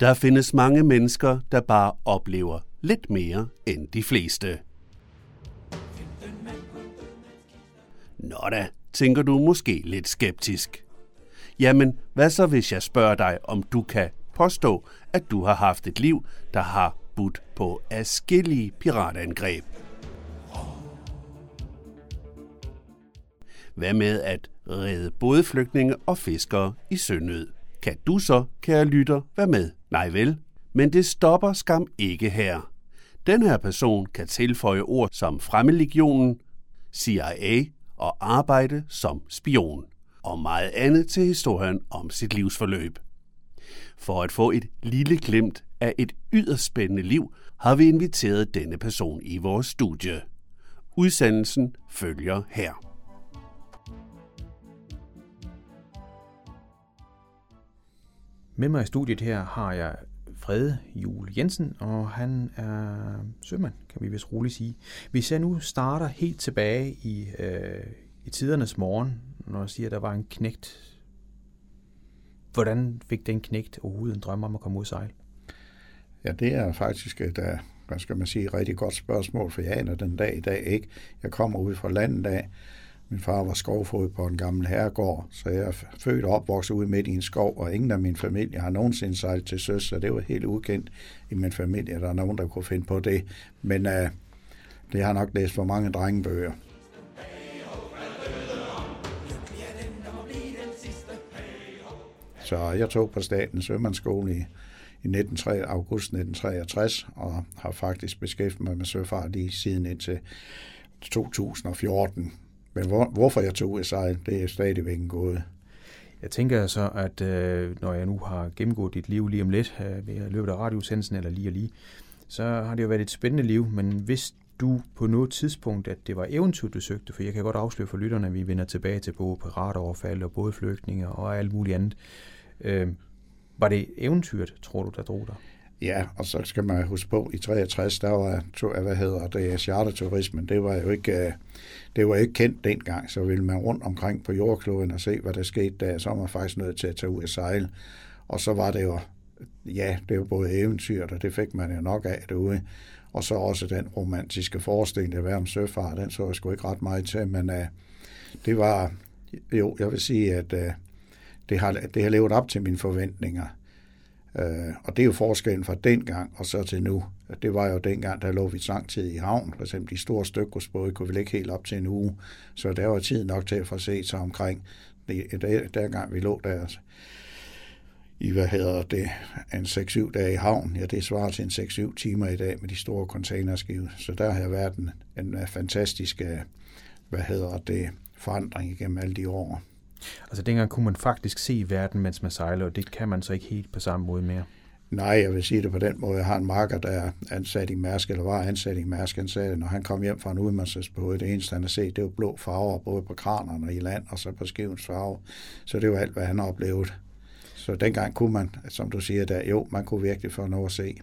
Der findes mange mennesker, der bare oplever lidt mere end de fleste. Nå da, tænker du måske lidt skeptisk. Jamen, hvad så hvis jeg spørger dig, om du kan påstå, at du har haft et liv, der har budt på afskillige piratangreb? Hvad med at redde både flygtninge og fiskere i sønød? Kan du så, kære lytter, være med? Nej vel, men det stopper skam ikke her. Den her person kan tilføje ord som Fremmedlegionen, CIA og arbejde som spion, og meget andet til historien om sit livsforløb. For at få et lille glimt af et yderst spændende liv, har vi inviteret denne person i vores studie. Udsendelsen følger her. Med mig i studiet her har jeg Frede Jul Jensen, og han er sømand, kan vi vist roligt sige. Hvis jeg nu starter helt tilbage i, øh, i tidernes morgen, når jeg siger, at der var en knægt, hvordan fik den knægt overhovedet en drøm om at komme ud og sejle? Ja, det er faktisk et, øh, hvad skal man sige, rigtig godt spørgsmål, for jeg aner den dag i dag ikke. Jeg kommer ud fra landet af, min far var skovfod på en gammel herregård, så jeg er født og opvokset ude midt i en skov, og ingen af min familie har nogensinde sejlet til søs, så det var helt ukendt i min familie, der er nogen, der kunne finde på det. Men uh, det har nok læst for mange drengebøger. Så jeg tog på Statens Sømandsskole i, i 19, august 1963, og har faktisk beskæftiget mig med søfart lige siden indtil 2014. Men hvor, hvorfor jeg tog USA, det er stadigvæk en gåde. Jeg tænker så, at øh, når jeg nu har gennemgået dit liv lige om lidt, øh, ved løbet af radiosendelsen eller lige og lige, så har det jo været et spændende liv, men hvis du på noget tidspunkt, at det var eventyr, du søgte, for jeg kan godt afsløre for lytterne, at vi vender tilbage til både piratoverfald og både flygtninge og alt muligt andet. Øh, var det eventyret, tror du, der drog dig? Ja, og så skal man huske på, i 63, der var, hvad hedder det, charterturismen, det var jo ikke, øh, det var ikke kendt dengang, så ville man rundt omkring på jordkloden og se, hvad der skete der, så var man faktisk nødt til at tage ud og sejle. Og så var det jo, ja, det var både eventyr, og det fik man jo nok af derude. Og så også den romantiske forestilling, der var om søfart, den så jeg sgu ikke ret meget til, men uh, det var, jo, jeg vil sige, at uh, det, har, det har levet op til mine forventninger. Øh, og det er jo forskellen fra dengang og så til nu. Det var jo dengang, der lå vi lang tid i havn. For eksempel de store stykkersbåde kunne vi ikke helt op til en uge. Så der var tid nok til at få set sig omkring. Det, dengang vi lå der i, hvad hedder det, en 6-7 dage i havn. Ja, det svarer til en 6-7 timer i dag med de store containerskive. Så der har været en, en fantastisk, øh, hvad hedder det, forandring igennem alle de år. Altså dengang kunne man faktisk se verden, mens man sejler, og det kan man så ikke helt på samme måde mere. Nej, jeg vil sige det på den måde. Jeg har en marker, der er ansat i Mærsk, eller var ansat i Mærsk. Han sagde, når han kom hjem fra en udmandsbåd, det eneste, han har set, det var blå farver, både på kranerne og i land, og så på skivens farve. Så det var alt, hvad han oplevede. Så dengang kunne man, som du siger der, jo, man kunne virkelig få noget at se.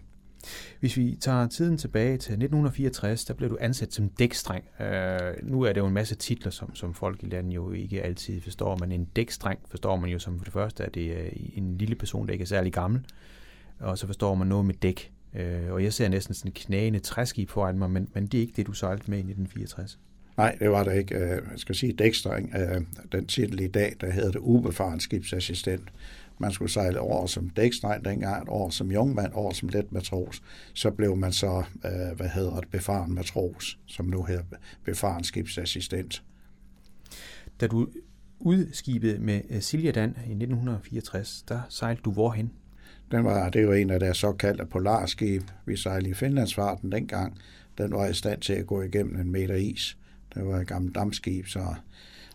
Hvis vi tager tiden tilbage til 1964, der blev du ansat som dækstreng. Øh, nu er det jo en masse titler, som, som folk i landet jo ikke altid forstår, men en dækstreng forstår man jo som for det første, at det er en lille person, der ikke er særlig gammel, og så forstår man noget med dæk. Øh, og jeg ser næsten sådan en knæende træskib foran mig, men, men det er ikke det, du sejlede med i 1964. Nej, det var det ikke. Øh, jeg skal sige dækstreng. Den titel i dag, der hedder det ubefaren skibsassistent man skulle sejle over som dækstreng dengang, over som jungmand, over som let matros. Så blev man så, øh, hvad hedder det, befaren matros, som nu hedder befaren skibsassistent. Da du udskibet med øh, Siljadan i 1964, der sejlede du hvorhen? Den var, det var en af deres såkaldte polarskib. Vi sejlede i Finlandsfarten dengang. Den var i stand til at gå igennem en meter is. Det var et gammelt dammskib, så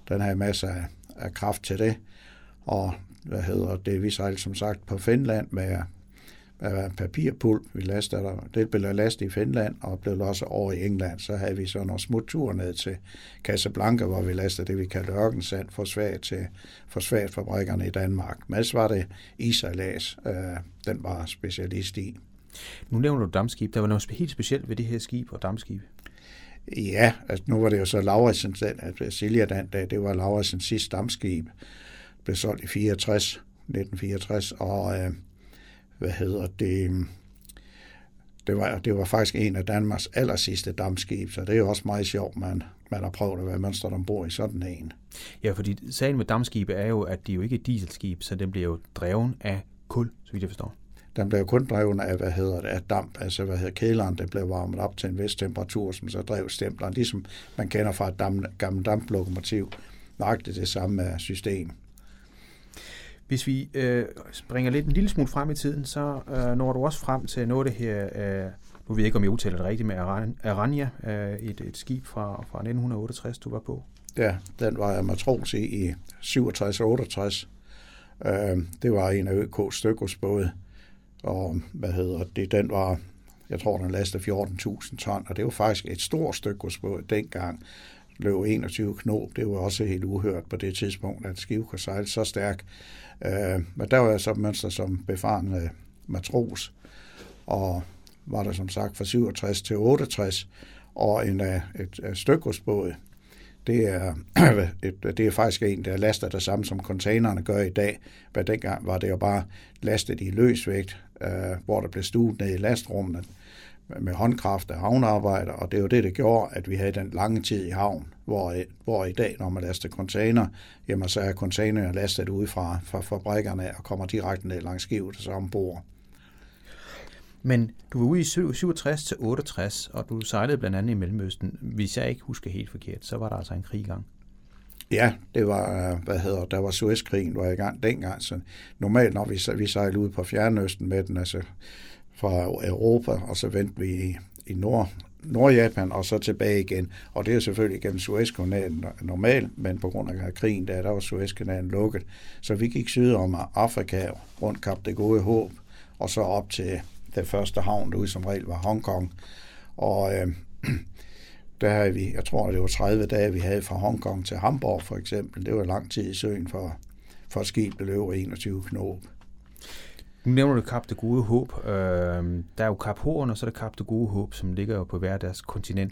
den havde masser af, af kraft til det. Og hvad hedder det, vi sejlede som sagt på Finland med, med papirpulp. Vi lastede der, det blev lastet i Finland og blev også over i England. Så havde vi så nogle smutture ned til Casablanca, hvor vi lastede det, vi kaldte ørkensand for svært til fabrikkerne i Danmark. Så var det isejlads, øh, den var specialist i. Nu nævner du dammskib. Der var noget helt specielt ved det her skib og dammskib. Ja, altså nu var det jo så Lauritsen, at Silja den dag, det var Lauritsens sidste dammskib blev solgt i 64, 1964, og øh, hvad hedder det, det var, det var faktisk en af Danmarks aller sidste dammskib, så det er jo også meget sjovt, man, man har prøvet at være mønstret ombord i sådan en. Ja, fordi sagen med dammskibe er jo, at de er jo ikke dieselskib, så den bliver jo dreven af kul, så vidt jeg forstår. Den blev kun drevet af, hvad hedder det, af damp, altså hvad hedder kæleren, den blev varmet op til en vis temperatur, som så drev stempleren, ligesom man kender fra et dam, gammelt damplokomotiv. Nøjagtigt det samme system. Hvis vi øh, springer lidt en lille smule frem i tiden, så øh, når du også frem til noget af det her, øh, nu ved jeg ikke, om jeg udtaler det rigtigt, med Aranya, øh, et, et skib fra, fra 1968, du var på. Ja, den var jeg matros i i 67-68. Øh, det var en af ØK's stykkesbåde, og hvad hedder det, den var, jeg tror, den lastede 14.000 ton, og det var faktisk et stort stykkosbåd dengang løb 21 knop. Det var også helt uhørt på det tidspunkt, at skib kunne sejle så stærkt. Øh, men der var jeg så mønster som befarende øh, matros, og var der som sagt fra 67 til 68, og en, øh, et, øh, et stykkersbåd, det er, et, det er faktisk en, der laster det samme, som containerne gør i dag. Men dengang var det jo bare lastet i løsvægt, øh, hvor der blev stuet ned i lastrummet med håndkraft af havnearbejder, og det er jo det, der gjorde, at vi havde den lange tid i havn, hvor, hvor i dag, når man laster container, jamen så er containerne lastet ud fra, fra fabrikkerne og kommer direkte ned langs skibet og så ombord. Men du var ude i 67 til 68, og du sejlede blandt andet i Mellemøsten. Hvis jeg ikke husker helt forkert, så var der altså en krig i gang. Ja, det var, hvad hedder, der var Suezkrigen, var i gang dengang. Så normalt, når vi, vi sejlede ud på Fjernøsten med den, altså fra Europa, og så vendte vi i, i Nord, Nordjapan og så tilbage igen. Og det er selvfølgelig gennem Suezkanalen normalt, men på grund af krigen, der, der var Suezkanalen lukket. Så vi gik syd om Afrika rundt Kap det Gode Håb, og så op til den første havn, der som regel var Hongkong. Og øh, der havde vi, jeg tror det var 30 dage, vi havde fra Hongkong til Hamburg for eksempel. Det var lang tid i søen for, for skib, der løber 21 knop. Nu nævner du Kap det Gode Håb. Øh, der er jo Kap Horn, og så er der Kap det Gode Håb, som ligger jo på hver deres kontinent.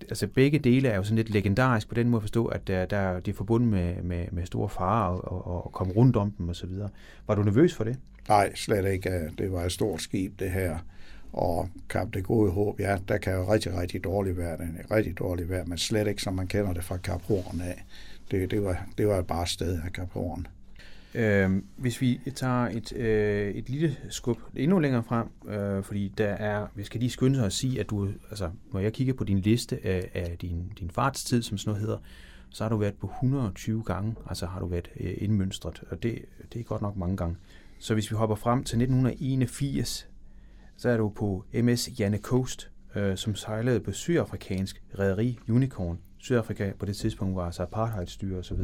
Altså begge dele er jo sådan lidt legendarisk på den måde at forstå, at der, der, de er forbundet med, med, med store farer og, og, og komme rundt om dem osv. Var du nervøs for det? Nej, slet ikke. Det var et stort skib, det her. Og Kap det Gode Håb, ja, der kan jo rigtig, rigtig dårligt være. Det er rigtig dårligt vejr, men slet ikke, som man kender det fra Kap Horn af. Det, det, var, det var bare sted af Kap Horn. Øh, hvis vi tager et, øh, et lille skub endnu længere frem, øh, fordi der er, vi skal lige skynde sig at sige, at du, altså, når jeg kigger på din liste af, af din, din fartstid, som sådan noget hedder, så har du været på 120 gange, altså har du været øh, indmønstret, og det, det er godt nok mange gange. Så hvis vi hopper frem til 1981, så er du på MS Janne Coast, øh, som sejlede på sydafrikansk rederi Unicorn. Sydafrika på det tidspunkt var altså apartheidstyre osv.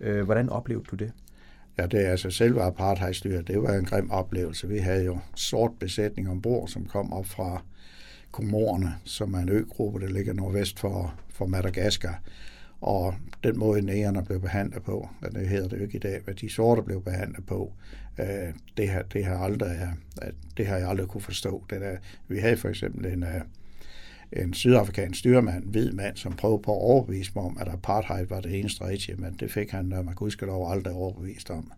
Øh, hvordan oplevede du det? Ja, det er altså selve apartheidstyret. Det var en grim oplevelse. Vi havde jo sort besætning ombord, som kom op fra Komorerne, som er en øgruppe, der ligger nordvest for, for Madagaskar. Og den måde nægerne blev behandlet på, det hedder det jo ikke i dag, hvad de sorte blev behandlet på, øh, det, har, det, har aldrig, det har jeg aldrig kunne forstå. Det der, vi havde for eksempel en, øh, en sydafrikansk styrmand, en hvid mand, som prøvede på at overbevise mig om, at apartheid var det eneste rigtige, men det fik han, når man kunne lov aldrig overbevist om.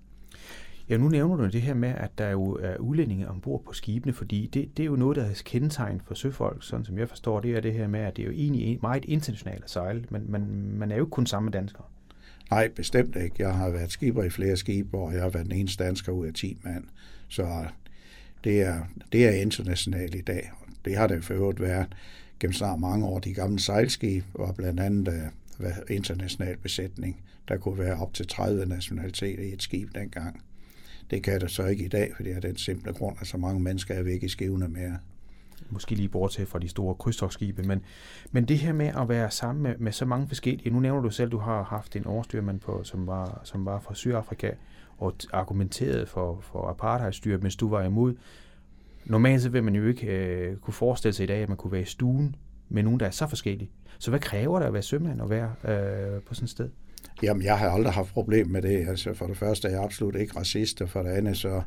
Ja, nu nævner du det her med, at der jo er udlændinge ombord på skibene, fordi det, det er jo noget, der er kendetegn for søfolk, sådan som jeg forstår det, er det her med, at det er jo egentlig meget internationalt at sejle, men man, man er jo ikke kun samme danskere. Nej, bestemt ikke. Jeg har været skipper i flere skibe, og jeg har været den eneste dansker ud af 10 mand. Så det er, det er internationalt i dag. Det har det for øvrigt været gennem snart mange år. De gamle sejlskib og blandt andet uh, international besætning. Der kunne være op til 30 nationaliteter i et skib dengang. Det kan der så ikke i dag, fordi det er den simple grund, at så mange mennesker er væk i skivene mere. Måske lige bortset fra de store krydstogsskibe, men, men det her med at være sammen med, med så mange forskellige, nu nævner du selv, at du har haft en overstyrmand på, som var, som var fra Sydafrika, og argumenterede for, for apartheidstyret, mens du var imod. Normalt så vil man jo ikke øh, kunne forestille sig i dag, at man kunne være i stuen med nogen, der er så forskellige. Så hvad kræver det at være sømand og være øh, på sådan et sted? Jamen, jeg har aldrig haft problem med det. Altså, for det første er jeg absolut ikke racist, og for det andet så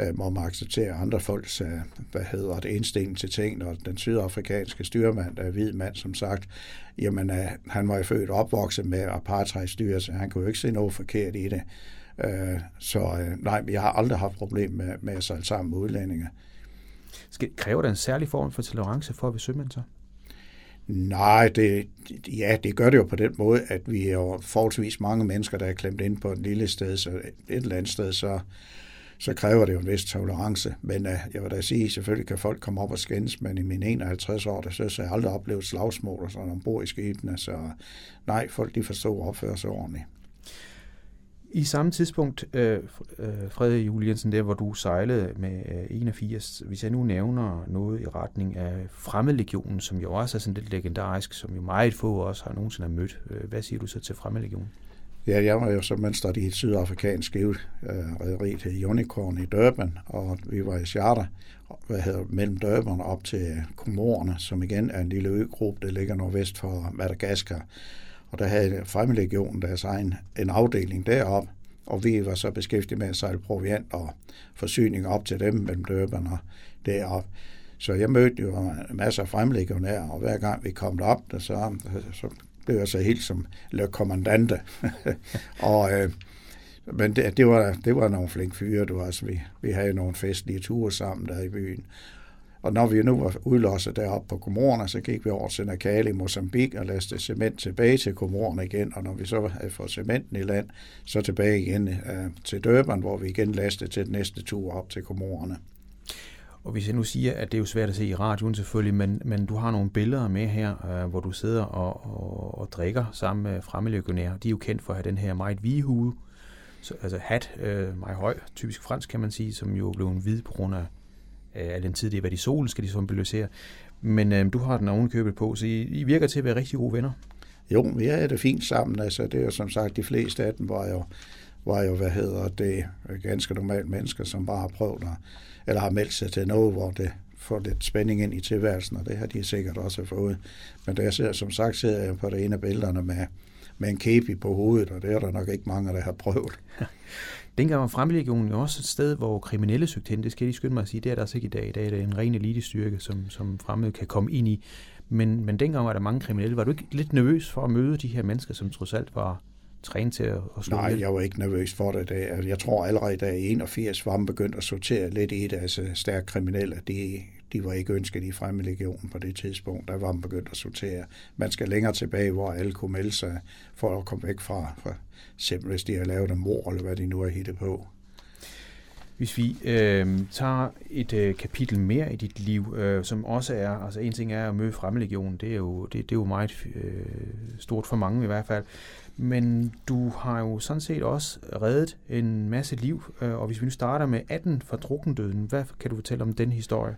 øh, må man acceptere andre folks, øh, hvad hedder det, indstilling til ting, og den sydafrikanske styrmand, der er hvid mand, som sagt, jamen, øh, han var jo født og opvokset med apartheidstyre, så han kunne jo ikke se noget forkert i det. Øh, så øh, nej, jeg har aldrig haft problem med, med at sejle sammen med udlændinge. Skal, kræver det en særlig form for tolerance for at være sømand så? Nej, det, ja, det gør det jo på den måde, at vi er jo forholdsvis mange mennesker, der er klemt ind på et lille sted, så et eller andet sted, så, så kræver det jo en vis tolerance. Men uh, jeg vil da sige, selvfølgelig kan folk komme op og skændes, men i mine 51 år, der synes jeg, aldrig oplevet slagsmål og sådan ombord i skibene, så nej, folk de forstår at opføre sig ordentligt. I samme tidspunkt, øh, øh, Frederik Juliansen, der hvor du sejlede med øh, 81, hvis jeg nu nævner noget i retning af Fremmedlegionen, som jo også er sådan lidt legendarisk, som jo meget få også har nogensinde har mødt. Øh, hvad siger du så til Fremmedlegionen? Ja, jeg var jo som mønster i et sydafrikansk skive, øh, rederi til Unicorn i Durban, og vi var i charter hvad hedder, mellem Durban op til Komorerne, som igen er en lille øgruppe, der ligger nordvest for Madagaskar. Og der havde Fremmedlegionen deres egen en afdeling derop, og vi var så beskæftiget med at sejle proviant og forsyning op til dem mellem Durban og derop. Så jeg mødte jo masser af fremlægionærer, og hver gang vi kom derop, der så, så blev jeg så helt som le kommandante. og, øh, men det, det, var, det var nogle flink fyre, du altså, vi, vi havde nogle festlige ture sammen der i byen. Og når vi nu var udlosset deroppe på Komorerne, så gik vi over til Nakale i Mozambique og lastede cement tilbage til Komorerne igen. Og når vi så havde fået cementen i land, så tilbage igen øh, til Durban, hvor vi igen lastede til den næste tur op til Komorerne. Og hvis jeg nu siger, at det er jo svært at se i radioen selvfølgelig, men, men du har nogle billeder med her, øh, hvor du sidder og, og, og drikker sammen med fremmedlegionærer. De er jo kendt for at have den her meget hvide hue, så, altså hat, øh, meget høj, typisk fransk kan man sige, som jo blev en hvid på grund af af den tid, det har været i solen, skal de symbolisere. Men øh, du har den ovenkøbet på, så I, I virker til at være rigtig gode venner. Jo, vi er det fint sammen. Altså, det er som sagt, de fleste af dem var jo, var jo hvad hedder det, ganske normale mennesker, som bare har prøvet at, eller har meldt sig til noget, hvor det får lidt spænding ind i tilværelsen, og det har de sikkert også fået. Men der ser, som sagt, sidder jeg på det ene af billederne med, med en kepi på hovedet, og det er der nok ikke mange, der har prøvet. Dengang var Fremmedlegionen jo også et sted, hvor kriminelle søgte hen. Det skal de skynde mig at sige. Det er der altså ikke i dag. I dag er det en ren elitestyrke, som, som fremmede kan komme ind i. Men, men dengang var der mange kriminelle. Var du ikke lidt nervøs for at møde de her mennesker, som trods alt var trænet til at, slå Nej, jeg var ikke nervøs for det. Jeg tror allerede, da i 81 var man begyndt at sortere lidt i det, altså stærkt kriminelle. De, de var ikke ønsket i Fremmelegionen på det tidspunkt. Der var man begyndt at sortere. Man skal længere tilbage, hvor alle kunne melde sig for at komme væk fra, fra simpelthen hvis de har lavet en mor, eller hvad de nu har hittet på. Hvis vi øh, tager et øh, kapitel mere i dit liv, øh, som også er, altså en ting er at møde fremmedlegionen, det er jo, det, det er jo meget øh, stort for mange i hvert fald, men du har jo sådan set også reddet en masse liv, øh, og hvis vi nu starter med 18 fra drukkendøden, hvad kan du fortælle om den historie?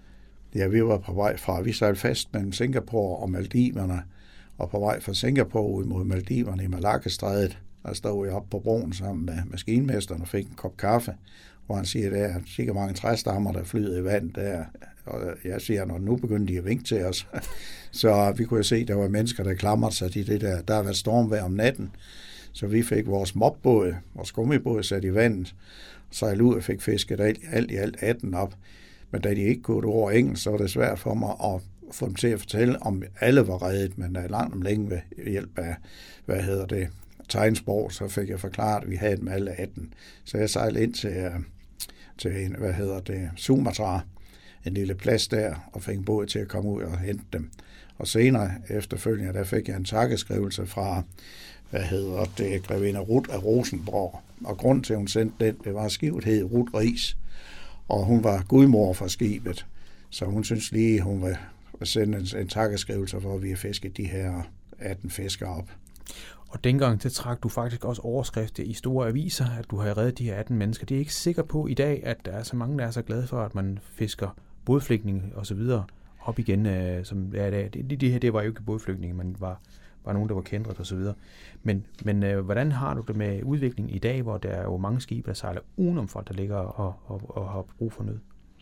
Ja, vi var på vej fra, vi sejlede fast mellem Singapore og Maldiverne, og på vej fra Singapore ud mod Maldiverne i Malakkastrædet, der stod jeg op på broen sammen med maskinmesteren og fik en kop kaffe, hvor han siger, at der er sikkert mange træstammer, der flyder i vand der. Og jeg siger, når nu begynder de at vinke til os. så vi kunne jo se, at der var mennesker, der klamrede sig til det der. Der har været stormvejr om natten, så vi fik vores mobbåd, vores gummibåd sat i vandet, sejlede ud og fik fisket alt, alt i alt 18 op. Men da de ikke kunne over engelsk, så var det svært for mig at få dem til at fortælle, om alle var reddet, men der er langt om længe ved hjælp af, hvad hedder det, tegnsprog, så fik jeg forklaret, at vi havde dem alle 18. Så jeg sejlede ind til, øh, til en, hvad hedder det, Sumatra, en lille plads der, og fik en båd til at komme ud og hente dem. Og senere efterfølgende, der fik jeg en takkeskrivelse fra, hvad hedder det, grevinde Ruth af Rosenborg. Og grund til, at hun sendte den, det var, skivet hed Ruth Ries. Og hun var gudmor for skibet. Så hun synes lige, hun vil sende en, en takkeskrivelse for, at vi har fisket de her 18 fisker op. Og dengang, det trak du faktisk også overskrifter i store aviser, at du har reddet de her 18 mennesker. Det er ikke sikker på i dag, at der er så mange, der er så glade for, at man fisker bådflygtninge og så videre op igen. Øh, som, i det, det, det her det var jo ikke bådflygtninge, men var, var nogen, der var kendret og så videre. Men, men øh, hvordan har du det med udviklingen i dag, hvor der er jo mange skibe, der sejler udenom folk, der ligger og, og, og har brug for nød?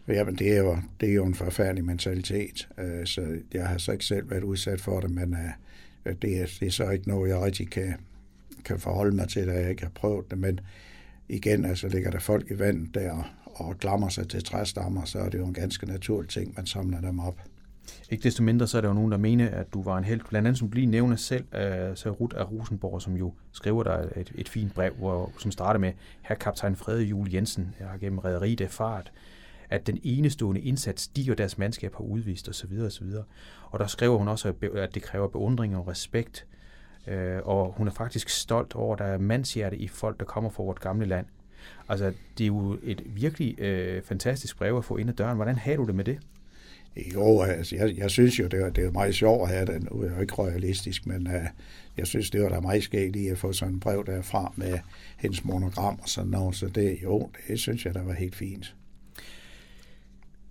Jamen, det er jo, det er jo en forfærdelig mentalitet, øh, så jeg har så ikke selv været udsat for det, men øh, øh, det, er, det er så ikke noget, jeg rigtig kan, kan forholde mig til, da jeg ikke har prøvet det. Men igen, altså ligger der folk i vandet der og glammer sig til træstammer, så er det jo en ganske naturlig ting, man samler dem op. Ikke desto mindre, så er der jo nogen, der mener, at du var en held. Blandt andet, som lige nævner selv, uh, så Ruth af Rosenborg, som jo skriver dig et, et fint brev, hvor, som starter med, her kaptajn Frede Jul Jensen, jeg har gennem rædderiet erfaret, at den enestående indsats, de og deres mandskab har udvist osv. osv. Og der skriver hun også, at det kræver beundring og respekt, øh, og hun er faktisk stolt over, at der er mandshjerte i folk, der kommer fra vort gamle land. Altså, det er jo et virkelig øh, fantastisk brev at få ind ad døren. Hvordan har du det med det? Jo, altså, jeg, jeg synes jo, det er, det er meget sjovt at have den. Nu er jeg jo ikke realistisk, men uh, jeg synes, det var da meget skægt lige at få sådan en brev derfra med hendes monogram og sådan noget. Så det, jo, det synes jeg, der var helt fint.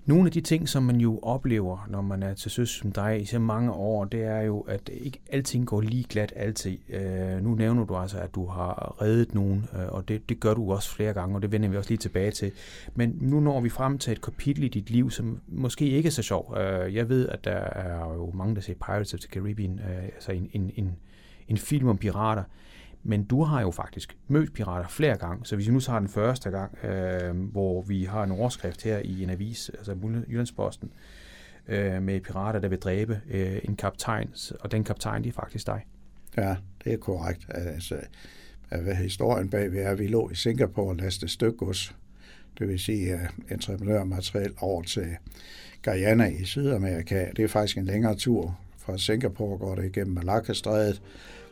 Nogle af de ting, som man jo oplever, når man er til søs som dig i så mange år, det er jo, at ikke alting går lige glat altid. Øh, nu nævner du altså, at du har reddet nogen, øh, og det, det gør du også flere gange, og det vender vi også lige tilbage til. Men nu når vi frem til et kapitel i dit liv, som måske ikke er så sjov. Øh, jeg ved, at der er jo mange, der ser Pirates of the Caribbean, øh, altså en, en, en, en film om pirater. Men du har jo faktisk mødt pirater flere gange, så hvis vi nu tager den første gang, øh, hvor vi har en overskrift her i en avis, altså Jyllandsposten, øh, med pirater, der vil dræbe øh, en kaptajn, og den kaptajn, det er faktisk dig. Ja, det er korrekt. Altså, øh, hvad historien bag er, at vi lå i Singapore og lastede stykgods, det vil sige uh, entreprenørmateriel over til Guyana i Sydamerika. Det er faktisk en længere tur. Fra Singapore går det igennem Malacca-strædet,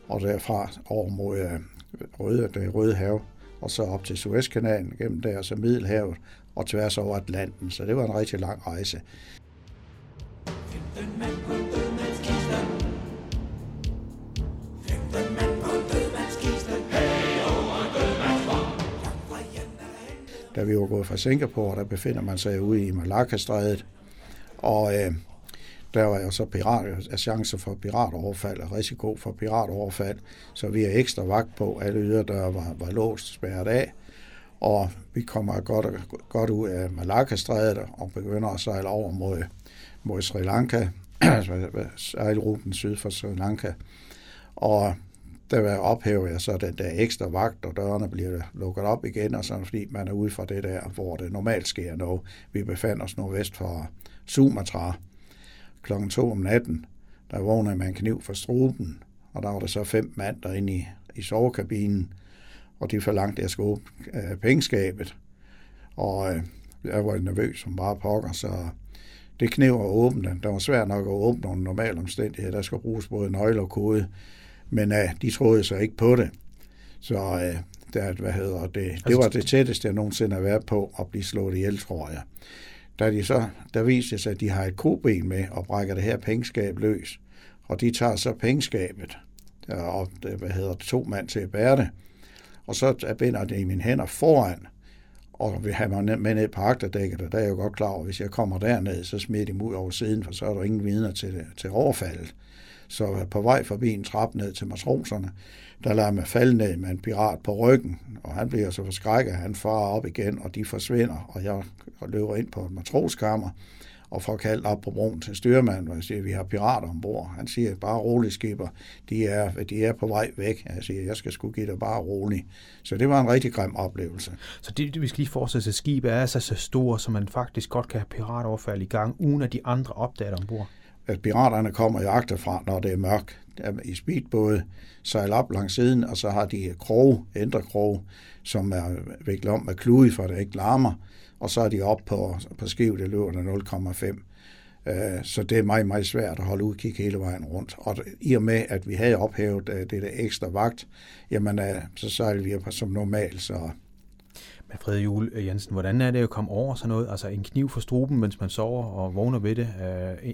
og derfra over mod øh, Røde, det Røde Hav, og så op til Suezkanalen, gennem der, så Middelhavet, og tværs over Atlanten. Så det var en rigtig lang rejse. Da vi var gået fra Singapore, der befinder man sig ude i Malacca-strædet, og øh, der var jo så pirat, chance for piratoverfald og risiko for piratoverfald, så vi er ekstra vagt på, alle yderdøre var, var låst spærret af, og vi kommer godt, godt ud af Malacca-strædet og begynder at sejle over mod, mod Sri Lanka, sejlruten syd for Sri Lanka. Og der ophæver jeg så den der ekstra vagt, og dørene bliver lukket op igen, og sådan, fordi man er ude fra det der, hvor det normalt sker noget. Vi befandt os nordvest for Sumatra, klokken 2 om natten, der vågnede med en kniv for struben, og der var der så fem mand derinde i, i sovekabinen, og de forlangte, at jeg skulle åbne øh, pengeskabet. Og øh, jeg var nervøs som bare pokker, så det knev at åbne den. Det var svært nok at åbne nogle normale omstændigheder. Der skulle bruges både nøgle og kode. Men øh, de troede så ikke på det. Så øh, der, hvad hedder det, det altså, var det tætteste, jeg nogensinde har været på at blive slået ihjel, tror jeg da de så, der viser sig, at de har et koben med og brækker det her pengeskab løs. Og de tager så pengeskabet, øh, og øh, hvad hedder det, to mand til at bære det. Og så binder det i mine hænder foran, og vil have mig med ned på agterdækket, og der er jeg jo godt klar over, at hvis jeg kommer derned, så smider de ud over siden, for så er der ingen vidner til, til overfaldet. Så på vej forbi en trap ned til matroserne, der lader mig falde ned med en pirat på ryggen, og han bliver så forskrækket, han farer op igen, og de forsvinder, og jeg løber ind på et matroskammer, og får kaldt op på broen til styrmanden, og jeg siger, vi har pirater ombord. Han siger, bare rolig skipper, de er, de er på vej væk. Jeg siger, jeg skal sgu give dig bare rolig. Så det var en rigtig grim oplevelse. Så det, vi skal lige fortsætte, at skibet er så, så store, som man faktisk godt kan have piratoverfald i gang, uden at de andre opdager ombord? At piraterne kommer jagter fra, når det er mørkt. I speedbåde sejler op langs siden, og så har de krog, ændre krog, som er viklet om med klude, for at det ikke larmer og så er de op på, på skiv, det løber der 0,5. Øh, så det er meget, meget svært at holde udkig hele vejen rundt. Og i og med, at vi havde ophævet øh, det der ekstra vagt, jamen øh, så sejlede vi som normalt. Så. Men Frede Jule Jensen, hvordan er det at komme over sådan noget? Altså en kniv for struben, mens man sover og vågner ved det.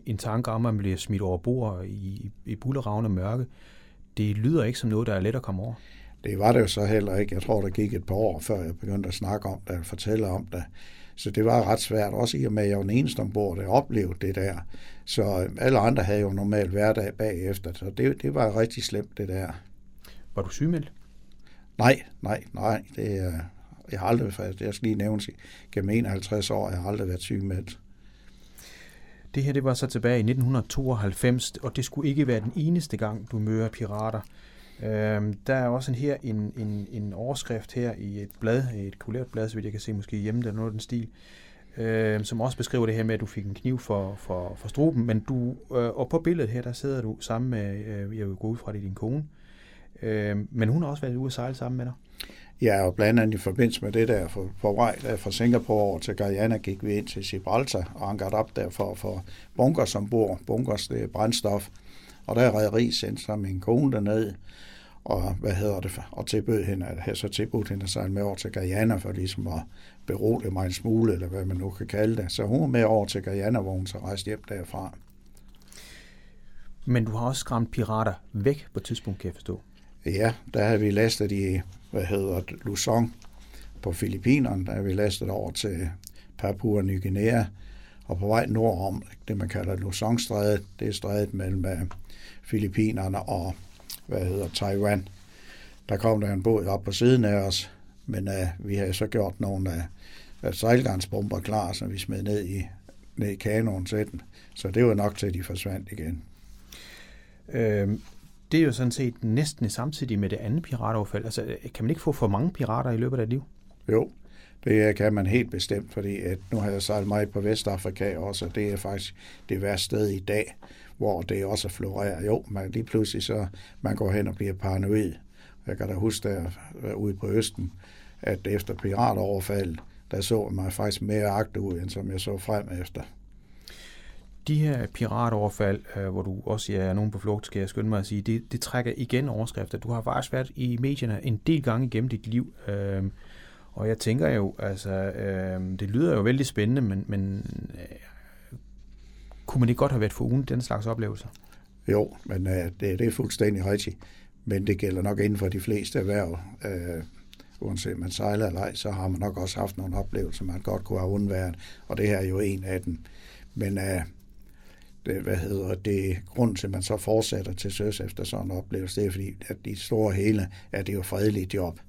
En tanke om, at man bliver smidt over bord i, i bulleravne mørke. Det lyder ikke som noget, der er let at komme over. Det var det jo så heller ikke. Jeg tror, der gik et par år, før jeg begyndte at snakke om det og fortælle om det. Så det var ret svært, også i og med, at jeg var den eneste ombord, der oplevede det der. Så alle andre havde jo normalt hverdag bagefter, så det, det var rigtig slemt, det der. Var du sygemeldt? Nej, nej, nej. Det, jeg har aldrig, jeg skal lige nævne, gennem 51 år, jeg har aldrig været sygemeldt. Det her det var så tilbage i 1992, og det skulle ikke være den eneste gang, du møder pirater. Øhm, der er også en her en, en, en overskrift her i et blad, et kulært blad, så vidt jeg kan se måske hjemme, der er noget af den stil. øh, som også beskriver det her med, at du fik en kniv for, for, for struben, men du, øh, og på billedet her, der sidder du sammen med, øh, jeg vil gå ud fra det, din kone, øh, men hun har også været ude at sejle sammen med dig. Ja, og blandt andet i forbindelse med det der, for, på vej der fra Singapore over til Guyana, gik vi ind til Gibraltar og ankeret op der for at få bunkers ombord. Bunkers, det er brændstof. Og der er rederi sendt sig min kone dernede, og hvad hedder det, og tilbød hende, at jeg så tilbudt hende at sejle med over til Guyana, for ligesom at berolige mig en smule, eller hvad man nu kan kalde det. Så hun var med over til Guyana, hvor hun så rejste hjem derfra. Men du har også skræmt pirater væk på et tidspunkt, kan jeg forstå. Ja, der har vi lastet i, hvad hedder det, Luzon på Filippinerne, der vi lastet over til Papua Ny Guinea, og på vej nordom, det man kalder Luzon-strædet, det er strædet mellem øh, Filippinerne og hvad hedder Taiwan. Der kom der en båd op på siden af os, men uh, vi havde så gjort nogle uh, sejlgarnsbomber klar, som vi smed ned i, ned i kanonen til dem. Så det var nok til, at de forsvandt igen. Øhm, det er jo sådan set næsten samtidig med det andet piratoverfald. Altså, kan man ikke få for mange pirater i løbet af et liv? Jo, det kan man helt bestemt, fordi at nu har jeg sejlet meget på Vestafrika også, og det er faktisk det værste sted i dag, hvor det også florerer. Jo, man lige pludselig så man går hen og bliver paranoid. Jeg kan da huske der ude på Østen, at efter piratoverfald, der så man faktisk mere agt ud, end som jeg så frem efter. De her piratoverfald, øh, hvor du også ja, er nogen på flugt, skal jeg skynde mig at sige, det, det trækker igen overskrifter. Du har faktisk været i medierne en del gange igennem dit liv. Øh, og jeg tænker jo, altså, øh, det lyder jo vældig spændende, men, men øh, kunne man ikke godt have været for ugen den slags oplevelser? Jo, men øh, det, det er fuldstændig rigtigt. Men det gælder nok inden for de fleste erhverv. Øh, uanset man sejler eller ej, så har man nok også haft nogle oplevelser, man godt kunne have undværet. Og det her er jo en af dem. Men øh, Øh, hvad hedder det, grund til, at man så fortsætter til søs efter sådan en oplevelse, det er fordi, at i store hele er det jo fredeligt job.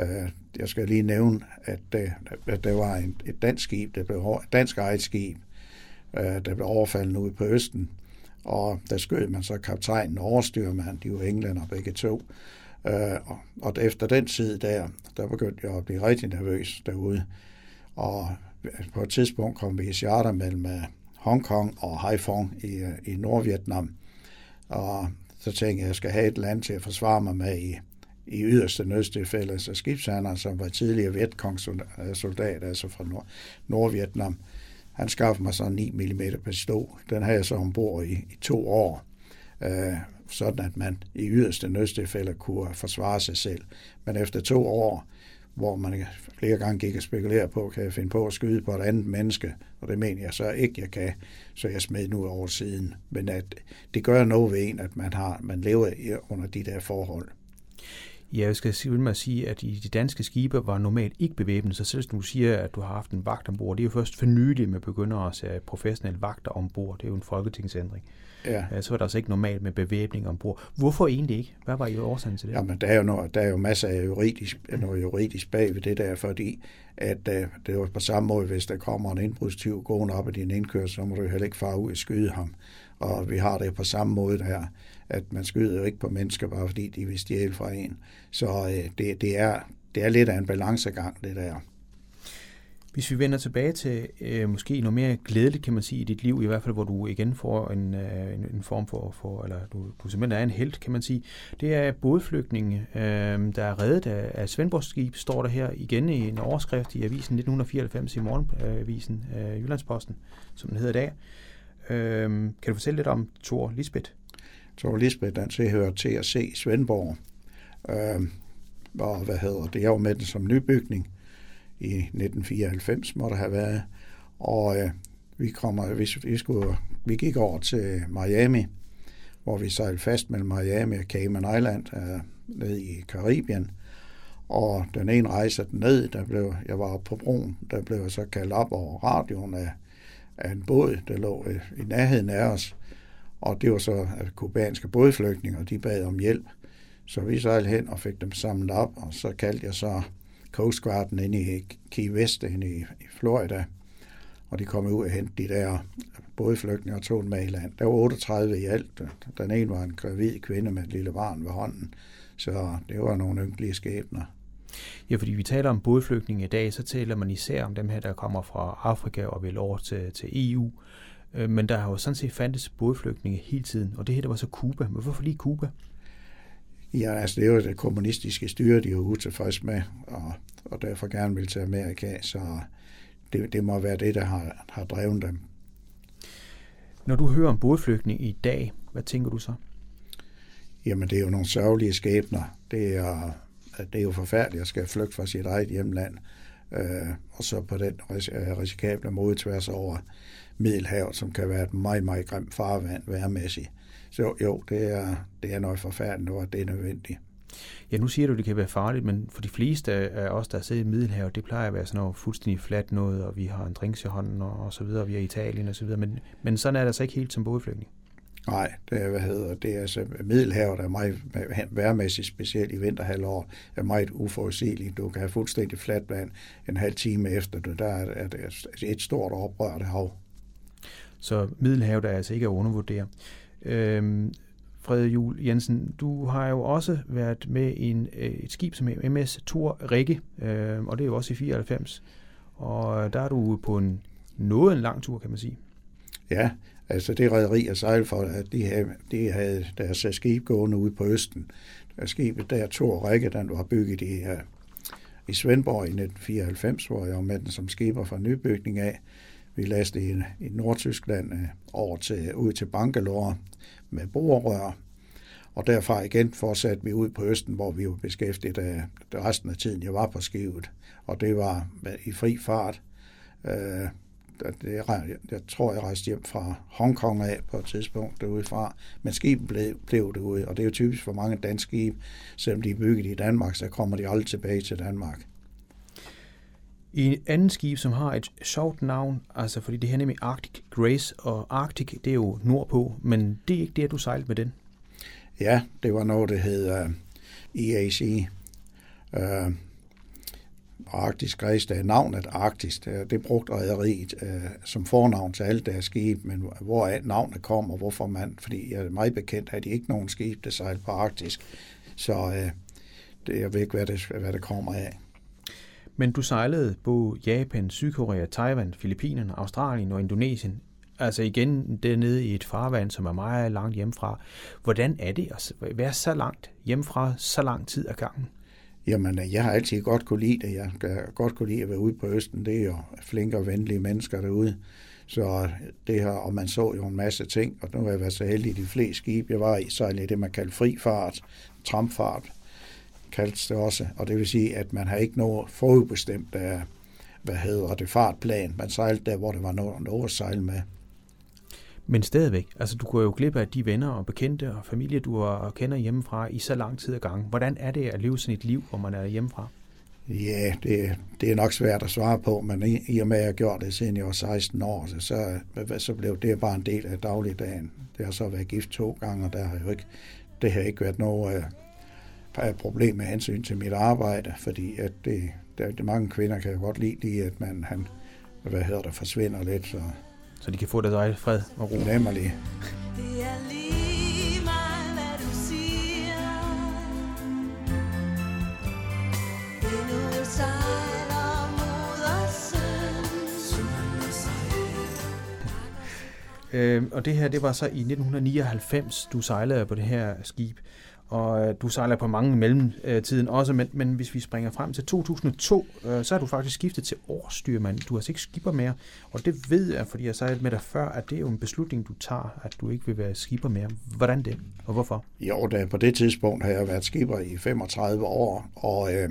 Øh, jeg skal lige nævne, at, det, at der var en, et dansk skib, det blev et dansk ejet skib, der blev overfaldet ude på Østen, og der skød man så kaptajnen og overstyrmanden, de var englænder begge to. Øh, og efter den tid der, der begyndte jeg at blive rigtig nervøs derude. Og på et tidspunkt kom vi i charter mellem Hongkong og Haiphong i, i Nordvietnam. Og så tænkte jeg, at jeg skal have et land til at forsvare mig med i, i yderste nødstilfælde, så skibshandleren, som var tidligere Vietkong-soldat, øh, altså fra Nord- Nordvietnam, han skaffede mig så en 9 mm pistol. Den havde jeg så ombord i, i to år, øh, sådan at man i yderste nødstilfælde kunne forsvare sig selv. Men efter to år, hvor man flere gange gik og spekulerede på, kan jeg finde på at skyde på et andet menneske, og det mener jeg så ikke, jeg kan, så jeg smed nu over siden. Men at det gør noget ved en, at man, har, man lever under de der forhold. Ja, jeg skal sige mig sige, at i de danske skibe var normalt ikke bevæbnet, så selv du siger, at du har haft en vagt ombord, det er jo først for nylig, man begynder at se professionelle vagter ombord. Det er jo en folketingsændring. Ja. Så var der altså ikke normalt med bevæbning ombord. Hvorfor egentlig ikke? Hvad var I årsagen til det? Jamen, der er jo, noget, der er jo masser af juridisk, noget juridisk bag ved det der, fordi at uh, det er jo på samme måde, hvis der kommer en indbrudstyv gående op i din indkørsel, så må du heller ikke fare ud og skyde ham. Og vi har det på samme måde der at man skyder jo ikke på mennesker, bare fordi de vil stjæle fra en. Så øh, det, det, er, det er lidt af en balancegang, det der. Hvis vi vender tilbage til øh, måske noget mere glædeligt, kan man sige, i dit liv, i hvert fald, hvor du igen får en, øh, en, en form for, for eller du, du simpelthen er en held, kan man sige, det er bådflygtninge, øh, der er reddet af, af Svendborgs skib, står der her igen i en overskrift i avisen 1994 i morgenavisen, øh, Jyllandsposten, som den hedder i dag. Øh, kan du fortælle lidt om Thor Lisbeth? Thor Lisbeth, den tilhører til at se Svendborg. Øh, og hvad hedder det? Jeg var med den som nybygning i 1994, må det have været. Og øh, vi, kommer, vi, vi, skulle, vi gik over til Miami, hvor vi sejlede fast mellem Miami og Cayman Island øh, ned i Karibien. Og den ene rejse ned, der blev, jeg var på broen, der blev jeg så kaldt op over radioen af, af en båd, der lå øh, i nærheden af os. Og det var så at kubanske bådflygtninge, og de bad om hjælp. Så vi sejlede hen og fik dem samlet op, og så kaldte jeg så Coast Guarden inde i Key West, inde i, i Florida. Og de kom ud og hentede de der bådflygtninge og tog dem med i land. Der var 38 i alt. Den ene var en gravid kvinde med et lille barn ved hånden. Så det var nogle ynkelige skæbner. Ja, fordi vi taler om bådflygtninge i dag, så taler man især om dem her, der kommer fra Afrika og vil over til, til EU. Øh, men der har jo sådan set fandtes bådflygtninge hele tiden, og det her der var så Kuba. Men hvorfor lige Kuba? Ja, altså det er jo det kommunistiske styre, de er utilfreds med, og, og derfor gerne vil til Amerika, så det, det må være det, der har, har drevet dem. Når du hører om bådflygtning i dag, hvad tænker du så? Jamen, det er jo nogle sørgelige skæbner. Det er, det er jo forfærdeligt at skal flygte fra sit eget hjemland, øh, og så på den risikable måde tværs over Middelhavet, som kan være et meget, meget grimt farvand værmæssigt. Så jo, det er, det er noget forfærdeligt, og det er nødvendigt. Ja, nu siger du, at det kan være farligt, men for de fleste af os, der sidder i Middelhavet, det plejer at være sådan noget fuldstændig fladt noget, og vi har en drinks i hånden og, og så videre, vi er i Italien og så videre, men, men sådan er det altså ikke helt som bådflygtning. Nej, det er, hvad hedder det, er altså Middelhavet er meget værmæssigt, specielt i vinterhalvår, er meget uforudsigeligt. Du kan have fuldstændig fladt vand en halv time efter det. Der er det et stort oprørt hav. Så Middelhavet er altså ikke at undervurdere. Øhm, Frede Jul Jensen, du har jo også været med i en, øh, et skib som MS Thor Rikke, øh, og det er jo også i 94. Og der er du på en noget en lang tur, kan man sige. Ja, altså det rederi og sejlede for, at de havde, de havde deres øh, skib gående ude på Østen. Der skibet der, Thor Rikke, den var bygget i, uh, i Svendborg i 1994, hvor jeg var med den som skiber fra nybygning af. Vi lastede i, i Nordtyskland øh, over til, ud til Bangalore med borerør, og derfra igen fortsatte vi ud på Østen, hvor vi var beskæftiget af resten af tiden, jeg var på skibet. Og det var i fri fart. Øh, det, jeg tror, jeg rejste hjem fra Hongkong af på et tidspunkt derude fra, men skibet blev, blev derude, og det er jo typisk for mange danske skibe, selvom de er bygget i Danmark, så kommer de aldrig tilbage til Danmark. I en anden skib, som har et sjovt navn, altså fordi det her nemlig Arctic Grace, og Arctic, det er jo nordpå, men det er ikke det, du sejlede med den. Ja, det var noget, der uh, øh, EAC. Uh, øh, Arktisk Grace, der er navnet Arktis, det, det brugte rædderiet uh, øh, som fornavn til alle deres skib, men hvor er navnet kom, og hvorfor man, fordi jeg er meget bekendt, at de ikke nogen skib, der sejler på Arktisk, så uh, det, jeg ved ikke, hvad det, hvad det kommer af. Men du sejlede på Japan, Sydkorea, Taiwan, Filippinerne, Australien og Indonesien. Altså igen dernede i et farvand, som er meget langt hjemmefra. Hvordan er det at være så langt hjemmefra, så lang tid ad gangen? Jamen, øh, jeg har altid godt kunne lide det. Jeg kan godt kunne lide at være ude på Østen. Det er jo flinke og venlige mennesker derude. Så øh, det her, og man så jo en masse ting, og nu har jeg været så heldig, i de fleste skibe, jeg var i, så det, man kalder frifart, trampfart, kaldes det også. Og det vil sige, at man har ikke noget forudbestemt af, hvad hedder det, fartplan. Man sejlede der, hvor det var noget, noget at sejle med. Men stadigvæk, altså du går jo glip af de venner og bekendte og familie, du har, kender hjemmefra i så lang tid ad gang. Hvordan er det at leve sådan et liv, hvor man er hjemmefra? Ja, det, det er nok svært at svare på, men i, i og med, at jeg gjorde det, siden jeg var 16 år, så, så, så blev det bare en del af dagligdagen. Det har så været gift to gange, og der har jo ikke, det har ikke været noget uh, problem med hensyn til mit arbejde, fordi at det, der, det, mange kvinder kan jo godt lide, lige, at man han, hvad hedder det, forsvinder lidt, så så de kan få deres eget fred og ro. Nemlig. Øh, og det her, det var så i 1999, du sejlede på det her skib og øh, du sejler på mange mellemtiden også, men, men hvis vi springer frem til 2002, øh, så er du faktisk skiftet til årsstyrmand. Du har altså ikke skipper mere, og det ved jeg, fordi jeg sejlede med dig før, at det er jo en beslutning, du tager, at du ikke vil være skipper mere. Hvordan det, og hvorfor? Jo, da på det tidspunkt har jeg været skipper i 35 år, og øh,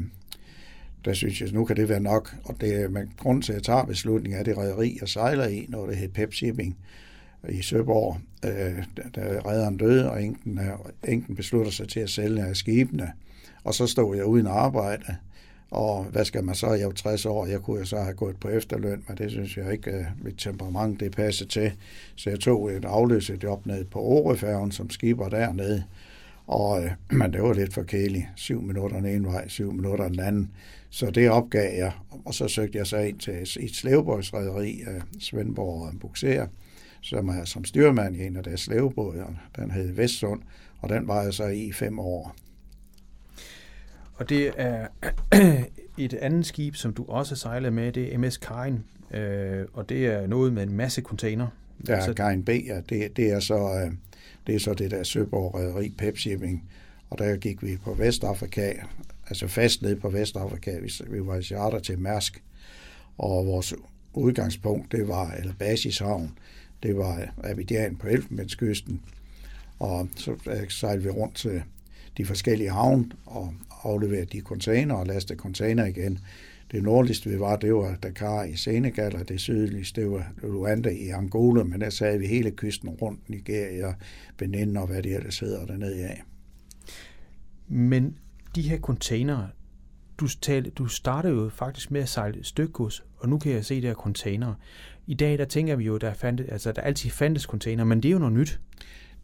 der synes jeg, nu kan det være nok. Og det, øh, men grund til, at jeg tager beslutningen, er det rederi, jeg sejler i, når det hedder Pep Shipping i Søborg, øh, da redderen døde, og enken, enken beslutter sig til at sælge skibene. Og så stod jeg uden arbejde, og hvad skal man så? Jeg var 60 år, jeg kunne så have gået på efterløn, men det synes jeg ikke, at mit temperament det passer til. Så jeg tog et afløset job ned på Årefærgen som skipper dernede. Og, øh, men det var lidt for kedeligt. Syv minutter den ene vej, syv minutter den anden. Så det opgav jeg, og så søgte jeg så ind til et slævebådsrederi af Svendborg og Buxer, som er som styrmand i en af deres slævebåde. Den hed Vestsund, og den var jeg så i fem år. Og det er et andet skib, som du også sejler med, det er MS Karin, øh, og det er noget med en masse container. Ja, så... Karin B, ja, det, det, er så, øh, det er så det der Søborg Rederi Pep Shipping, og der gik vi på Vestafrika, altså fast ned på Vestafrika. Vi, vi var i charter til Mærsk, og vores udgangspunkt, det var, eller basishavn, det var øh, Abidjan på Elfenbenskysten, og så øh, sejlede vi rundt til de forskellige havne og afleverede de container og lastede container igen. Det nordligste vi var, det var Dakar i Senegal, og det sydligste, det var Luanda i Angola, men der sad vi hele kysten rundt, Nigeria, Benin og hvad det ellers hedder dernede af. Men de her container, du, talte, du startede jo faktisk med at sejle stykgods, og nu kan jeg se de her container. I dag, der tænker vi jo, der, fandt, altså, der altid fandtes container, men det er jo noget nyt.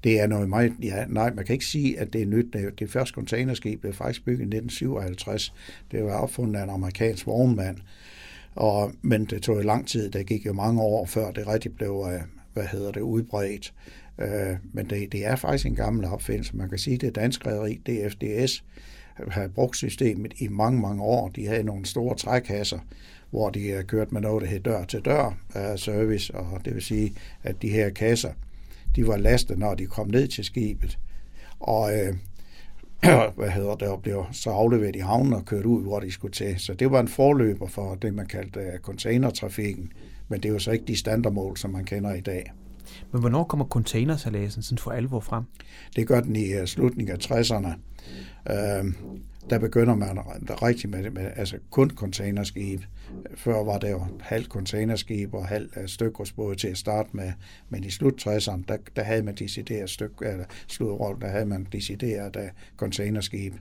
Det er noget meget, ja, nej, man kan ikke sige, at det er nyt. Det første containerskib blev faktisk bygget i 1957. Det var opfundet af en amerikansk vognmand. Og, men det tog jo lang tid. Det gik jo mange år, før det rigtig blev, øh, hvad hedder det, udbredt. Øh, men det, det er faktisk en gammel opfindelse. Man kan sige, at det danske rederi, DFDS, har brugt systemet i mange, mange år. De havde nogle store trækasser, hvor de har kørt med noget, der hedder dør til dør service, og det vil sige, at de her kasser, de var lastet, når de kom ned til skibet. Og øh, hvad hedder det, og blev så afleveret i havnen og kørt ud, hvor de skulle til. Så det var en forløber for det, man kaldte uh, containertrafikken. Men det er jo så ikke de standardmål, som man kender i dag. Men hvornår kommer containersalasen sådan for alvor frem? Det gør den i uh, slutningen af 60'erne. Uh, der begynder man rigtig med, med altså kun containerskib. Før var det jo halvt containerskib og halvt uh, stykgodsbåde til at starte med, men i slut 60'erne, der, der havde man decideret styk, eller slutrol, der havde man decideret uh, containerskib.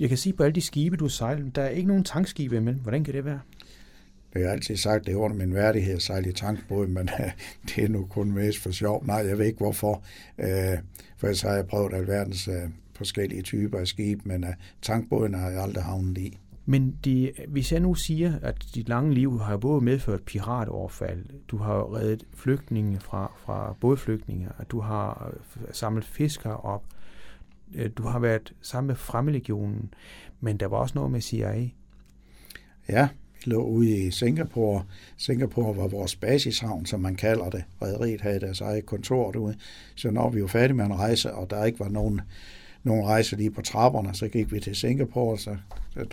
Jeg kan sige på alle de skibe, du sejler, der er ikke nogen tankskibe imellem. Hvordan kan det være? Det har altid sagt, det er under min værdighed at sejle i tankbåd, men det er nu kun mest for sjov. Nej, jeg ved ikke hvorfor. Øh, for så har jeg prøvet alverdens øh, forskellige typer af skib, men uh, tankbåden har jeg aldrig havnet i. Men de, hvis jeg nu siger, at dit lange liv har både medført piratoverfald, du har reddet flygtninge fra, fra bådflygtninge, at du har samlet fiskere op, du har været sammen med Fremmedlegionen, men der var også noget med CIA. Ja, vi lå ude i Singapore. Singapore var vores basishavn, som man kalder det. Rederiet havde deres eget kontor derude. Så når vi var færdige med en rejse, og der ikke var nogen, nogle rejse lige på trapperne, så gik vi til Singapore, så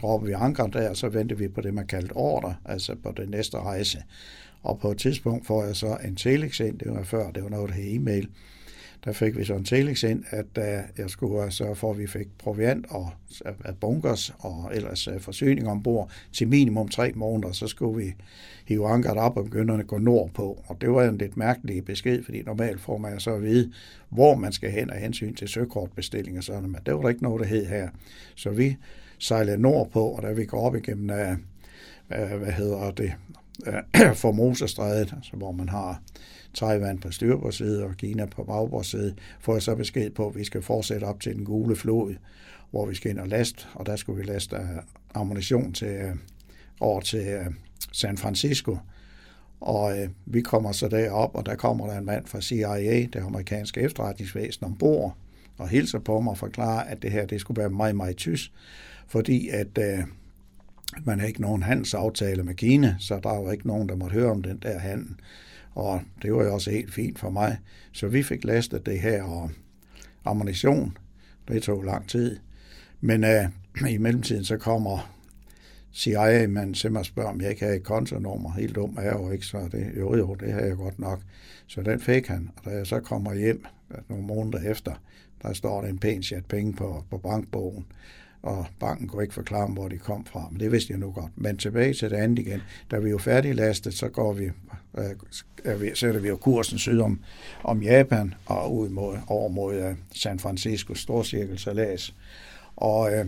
droppede vi anker der, og så ventede vi på det, man kaldte ordre, altså på den næste rejse. Og på et tidspunkt får jeg så en telex ind, det var før, det var noget, der hed e-mail, der fik vi så en telex ind, at øh, jeg skulle øh, sørge for, at vi fik proviant og øh, bunkers og ellers forsyning ombord til minimum tre måneder. Så skulle vi hive ankeret op og begynde at gå nordpå. Og det var en lidt mærkelig besked, fordi normalt får man så at vide, hvor man skal hen af hensyn til søkortbestilling og sådan, men det var der ikke noget, der hed her. Så vi sejlede nordpå, og da vi går op igennem, hvad hedder det, uh, Formosestrædet, altså, hvor man har Taiwan på styrbordsside og Kina på bagbordsside, får jeg så besked på, at vi skal fortsætte op til den gule flod, hvor vi skal ind og laste, og der skulle vi laste øh, ammunition til, øh, over til øh, San Francisco. Og øh, vi kommer så derop, og der kommer der en mand fra CIA, det amerikanske efterretningsvæsen, ombord, og hilser på mig og forklarer, at det her det skulle være meget, meget tysk, fordi at øh, man har ikke nogen handelsaftale med Kina, så der var ikke nogen, der måtte høre om den der handel. Og det var jo også helt fint for mig. Så vi fik lastet det her og ammunition. Det tog lang tid. Men uh, i mellemtiden så kommer CIA-manden til mig og spørger, om jeg ikke har et kontonummer. Helt dum er jeg jo ikke, så det, jo jo, det har jeg godt nok. Så den fik han, og da jeg så kommer hjem nogle måneder efter, der står der en pæn chat penge på, på bankbogen og banken kunne ikke forklare, hvor de kom fra, men det vidste jeg nu godt. Men tilbage til det andet igen. Da vi jo færdiglastet, så går vi, øh, sætter vi jo kursen syd om, om Japan og ud mod, over mod øh, San Francisco, storcirkelsalas. Og øh,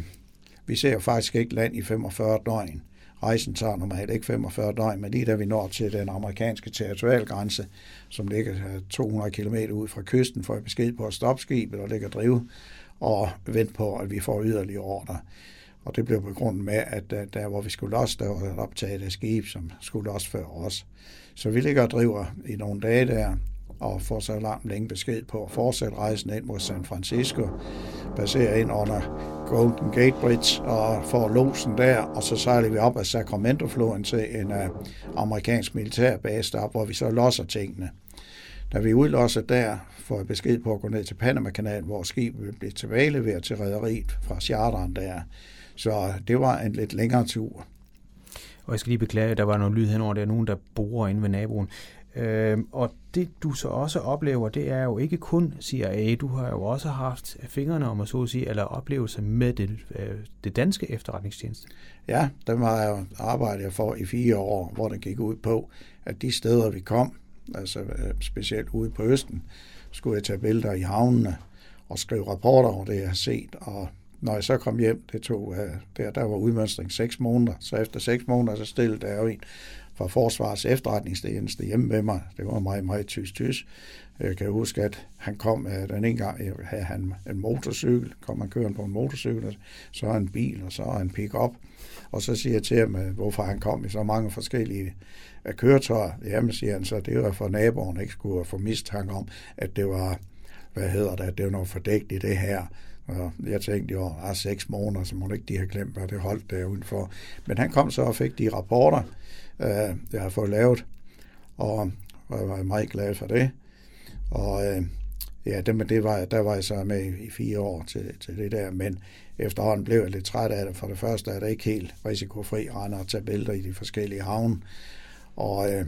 vi ser jo faktisk ikke land i 45 døgn. Rejsen tager normalt ikke 45 døgn, men lige da vi når til den amerikanske territorialgrænse, som ligger øh, 200 km ud fra kysten, får jeg besked på at stoppe skibet og ligge drive og vente på, at vi får yderligere ordre. Og det blev begrundet med, at der, hvor vi skulle også, der var optaget af skib, som skulle også føre os. Så vi ligger og driver i nogle dage der, og får så langt længe besked på at fortsætte rejsen ind mod San Francisco, passerer ind under Golden Gate Bridge og får losen der, og så sejler vi op ad Sacramento-floden til en uh, amerikansk militærbase deroppe, hvor vi så losser tingene. Da vi udlosser der, får jeg besked på at gå ned til Panama-kanalen, hvor skibet blive tilbageleveret til rædderiet fra charteren der. Så det var en lidt længere tur. Og jeg skal lige beklage, at der var noget lyd henover, der er nogen, der borer inde ved naboen. Øh, og det du så også oplever, det er jo ikke kun CIA, du har jo også haft fingrene, om at så at sige, eller oplevelser med det, øh, det danske efterretningstjeneste. Ja, dem har jeg arbejdet for i fire år, hvor det gik ud på, at de steder vi kom, altså øh, specielt ude på Østen, skulle jeg tage billeder i havnene og skrive rapporter over det, jeg har set, og når jeg så kom hjem, det tog, øh, der, der var udmønstring seks måneder, så efter seks måneder, så stillede der jo en fra Forsvars efterretningstjeneste hjemme med mig. Det var meget, meget tysk tysk. Jeg kan huske, at han kom øh, den ene gang, øh, havde han en motorcykel, kom han kørende på en motorcykel, så en bil, og så en pick-up. Og så siger jeg til ham, øh, hvorfor han kom i så mange forskellige køretøjer. Jamen, siger han, så det var for naboen ikke skulle få mistanke om, at det var, hvad hedder det, at det var noget fordækt i det her. Og jeg tænkte jo, at seks måneder, så må ikke de have glemt, hvad det holdt der udenfor. Men han kom så og fik de rapporter, jeg har fået lavet, og jeg var meget glad for det. Og øh, ja, det, det var, der var jeg så med i fire år til, til det der, men efterhånden blev jeg lidt træt af det. For det første er det ikke helt risikofri rende at tage billeder i de forskellige havne. Og øh,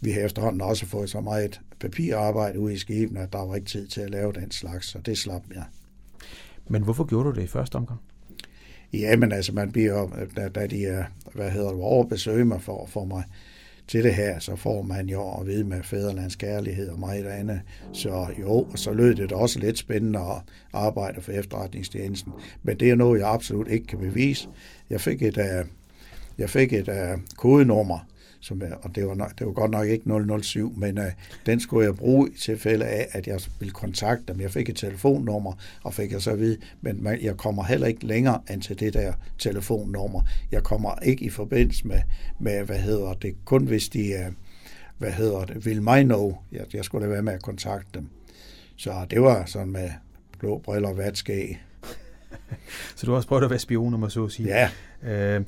vi har efterhånden også fået så meget papirarbejde ude i skibene, at der var ikke tid til at lave den slags, så det slap jeg. Men hvorfor gjorde du det i første omgang? Ja, men altså, man bliver, da, da de er, hvad hedder det, over besøge mig for, for mig til det her, så får man jo at vide med fædrelands kærlighed og meget andet. Så jo, så lød det også lidt spændende at arbejde for efterretningstjenesten. Men det er noget, jeg absolut ikke kan bevise. Jeg fik et, øh, jeg fik et øh, kodenummer, som, og det var, nok, det var godt nok ikke 007, men uh, den skulle jeg bruge i tilfælde af, at jeg ville kontakte dem. Jeg fik et telefonnummer, og fik jeg så at vide, men man, jeg kommer heller ikke længere end til det der telefonnummer. Jeg kommer ikke i forbindelse med, med hvad hedder det, kun hvis de, uh, hvad hedder det, vil mig know, jeg, jeg skulle da være med at kontakte dem. Så det var sådan med blå briller og vatskæg. så du har også prøvet at være spion, om man så at sige. Ja. Øh,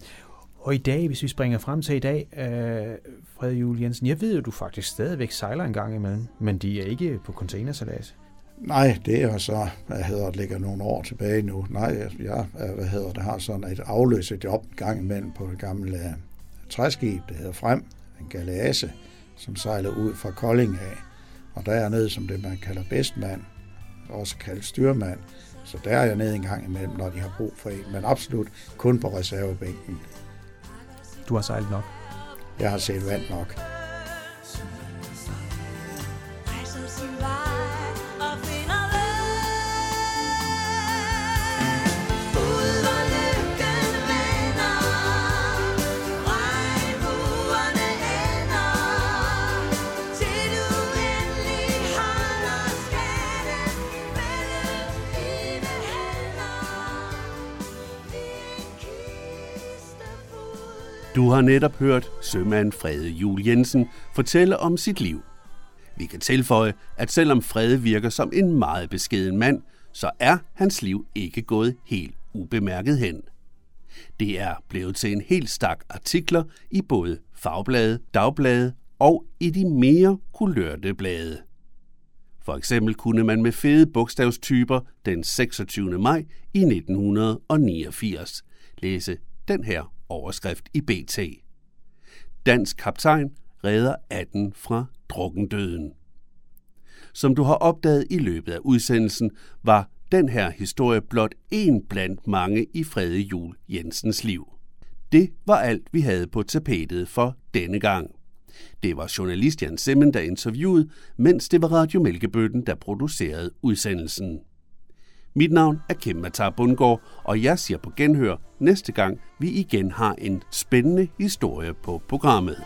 og i dag, hvis vi springer frem til i dag, øh, Fred Jule Jensen, jeg ved jo, du faktisk stadigvæk sejler en gang imellem, men de er ikke på containersalas. Nej, det er så, hvad hedder det, ligger nogle år tilbage nu. Nej, jeg øh, hvad hedder det, har sådan et afløset job en gang imellem på et gammelt uh, øh, træskib, der hedder Frem, en galease, som sejler ud fra Kolding af. Og der er jeg nede som det, man kalder bedstmand, også kaldt styrmand. Så der er jeg nede en gang imellem, når de har brug for en, men absolut kun på reservebænken. Du har sejlet nok? Jeg har set vand nok. Du har netop hørt sømand Frede Jul Jensen fortælle om sit liv. Vi kan tilføje, at selvom Frede virker som en meget beskeden mand, så er hans liv ikke gået helt ubemærket hen. Det er blevet til en helt stak artikler i både fagblade, dagblade og i de mere kulørte blade. For eksempel kunne man med fede bogstavstyper den 26. maj i 1989 læse den her overskrift i BT. Dansk kaptajn redder 18 fra drukkendøden. Som du har opdaget i løbet af udsendelsen, var den her historie blot en blandt mange i Frede Jul Jensens liv. Det var alt, vi havde på tapetet for denne gang. Det var journalist Jan Simmen, der interviewede, mens det var Radio Mælkebøtten, der producerede udsendelsen. Mit navn er Kim Matar Bundgaard, og jeg siger på genhør næste gang, vi igen har en spændende historie på programmet.